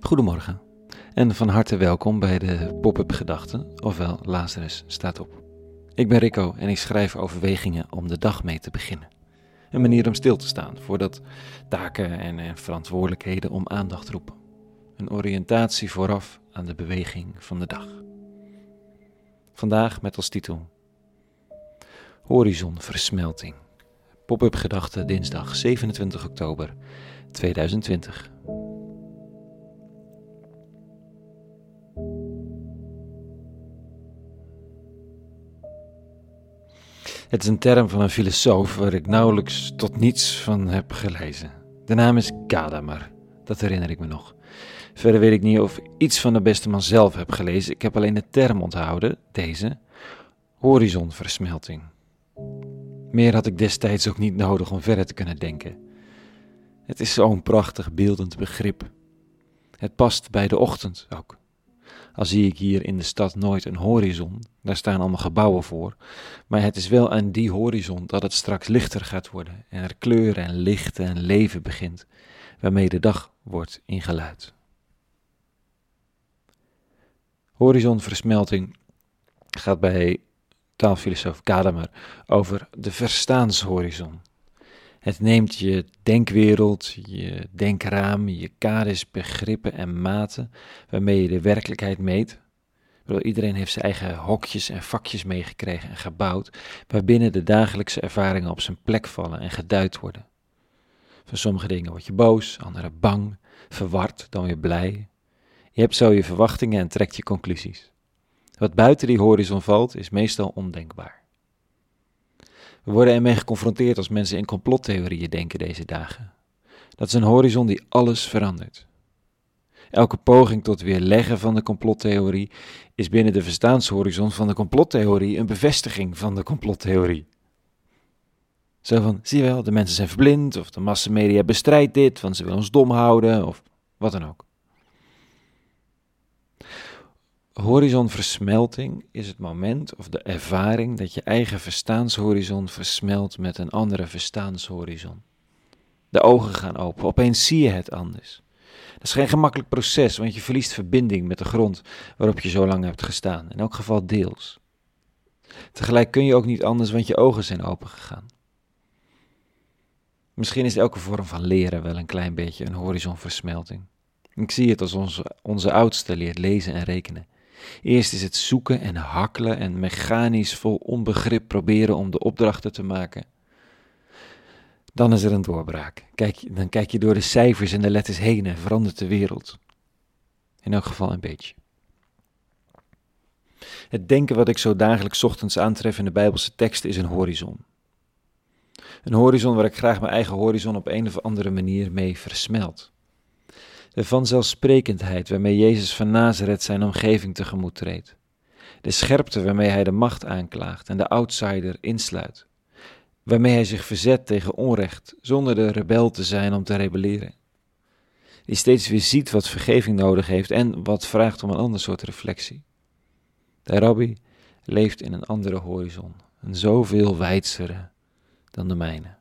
Goedemorgen en van harte welkom bij de Pop-up Gedachten, ofwel Lazarus staat op. Ik ben Rico en ik schrijf overwegingen om de dag mee te beginnen. Een manier om stil te staan voordat taken en, en verantwoordelijkheden om aandacht roepen. Een oriëntatie vooraf aan de beweging van de dag. Vandaag met als titel Horizonversmelting. Pop-up Gedachten dinsdag 27 oktober 2020. Het is een term van een filosoof waar ik nauwelijks tot niets van heb gelezen. De naam is Gadamer, dat herinner ik me nog. Verder weet ik niet of ik iets van de beste man zelf heb gelezen. Ik heb alleen de term onthouden, deze, horizonversmelting. Meer had ik destijds ook niet nodig om verder te kunnen denken. Het is zo'n prachtig beeldend begrip. Het past bij de ochtend ook. Al zie ik hier in de stad nooit een horizon, daar staan allemaal gebouwen voor, maar het is wel aan die horizon dat het straks lichter gaat worden en er kleuren en licht en leven begint, waarmee de dag wordt ingeluid. Horizonversmelting gaat bij taalfilosoof Gadamer over de verstaanshorizon. Het neemt je denkwereld, je denkraam, je kaders, begrippen en maten waarmee je de werkelijkheid meet. Iedereen heeft zijn eigen hokjes en vakjes meegekregen en gebouwd, waarbinnen de dagelijkse ervaringen op zijn plek vallen en geduid worden. Van sommige dingen word je boos, andere bang, verward, dan weer blij. Je hebt zo je verwachtingen en trekt je conclusies. Wat buiten die horizon valt, is meestal ondenkbaar. We worden ermee geconfronteerd als mensen in complottheorieën denken deze dagen. Dat is een horizon die alles verandert. Elke poging tot weerleggen van de complottheorie is binnen de verstaanshorizon van de complottheorie een bevestiging van de complottheorie. Zo van, zie je wel, de mensen zijn verblind, of de massamedia bestrijdt dit, want ze willen ons dom houden, of wat dan ook. Horizonversmelting is het moment of de ervaring dat je eigen verstaanshorizon versmelt met een andere verstaanshorizon. De ogen gaan open, opeens zie je het anders. Dat is geen gemakkelijk proces, want je verliest verbinding met de grond waarop je zo lang hebt gestaan, in elk geval deels. Tegelijk kun je ook niet anders, want je ogen zijn opengegaan. Misschien is elke vorm van leren wel een klein beetje een horizonversmelting. Ik zie het als onze, onze oudste leert lezen en rekenen. Eerst is het zoeken en hakkelen en mechanisch vol onbegrip proberen om de opdrachten te maken. Dan is er een doorbraak. Kijk, dan kijk je door de cijfers en de letters heen en verandert de wereld. In elk geval een beetje. Het denken wat ik zo dagelijks ochtends aantref in de Bijbelse teksten is een horizon. Een horizon waar ik graag mijn eigen horizon op een of andere manier mee versmelt de vanzelfsprekendheid waarmee Jezus van Nazareth zijn omgeving tegemoet treedt, de scherpte waarmee hij de macht aanklaagt en de outsider insluit, waarmee hij zich verzet tegen onrecht zonder de rebel te zijn om te rebelleren, die steeds weer ziet wat vergeving nodig heeft en wat vraagt om een ander soort reflectie. De rabbi leeft in een andere horizon, een zoveel wijdsere dan de mijne.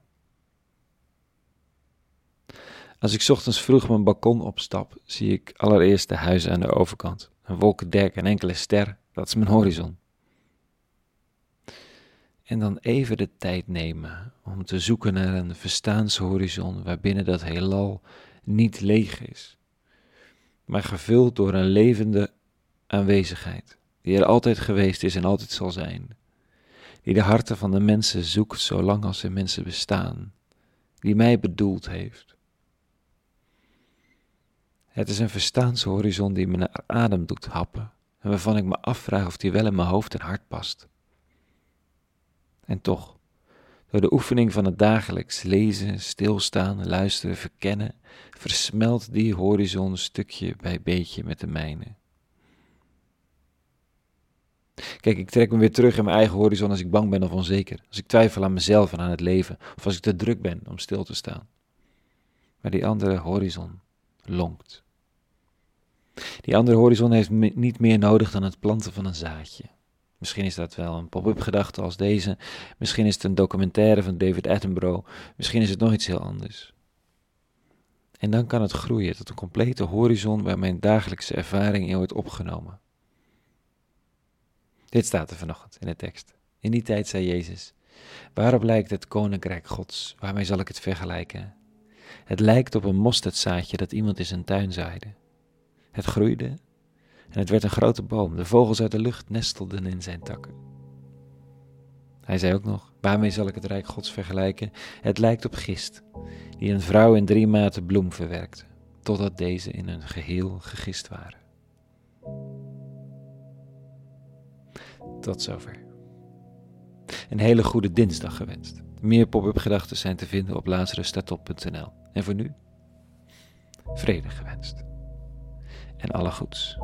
Als ik ochtends vroeg mijn balkon opstap, zie ik allereerst de huizen aan de overkant. Een wolkendek, en enkele ster, dat is mijn horizon. En dan even de tijd nemen om te zoeken naar een verstaanshorizon waarbinnen dat heelal niet leeg is, maar gevuld door een levende aanwezigheid, die er altijd geweest is en altijd zal zijn, die de harten van de mensen zoekt zolang als er mensen bestaan, die mij bedoeld heeft het is een verstaanshorizon die me naar adem doet happen en waarvan ik me afvraag of die wel in mijn hoofd en hart past. En toch, door de oefening van het dagelijks lezen, stilstaan, luisteren, verkennen, versmelt die horizon stukje bij beetje met de mijne. Kijk, ik trek me weer terug in mijn eigen horizon als ik bang ben of onzeker, als ik twijfel aan mezelf en aan het leven, of als ik te druk ben om stil te staan. Maar die andere horizon lonkt. Die andere horizon heeft niet meer nodig dan het planten van een zaadje. Misschien is dat wel een pop-up gedachte als deze. Misschien is het een documentaire van David Attenborough. Misschien is het nog iets heel anders. En dan kan het groeien tot een complete horizon waar mijn dagelijkse ervaring in wordt opgenomen. Dit staat er vanochtend in de tekst. In die tijd zei Jezus: Waarop lijkt het koninkrijk Gods? Waarmee zal ik het vergelijken? Het lijkt op een mosterdzaadje dat iemand in zijn tuin zaaide. Het groeide en het werd een grote boom. De vogels uit de lucht nestelden in zijn takken. Hij zei ook nog: Waarmee zal ik het rijk Gods vergelijken? Het lijkt op gist, die een vrouw in drie maten bloem verwerkte, totdat deze in een geheel gegist waren. Tot zover. Een hele goede dinsdag gewenst. Meer pop-up gedachten zijn te vinden op lazarusstatop.nl. En voor nu, vrede gewenst. En alle goeds.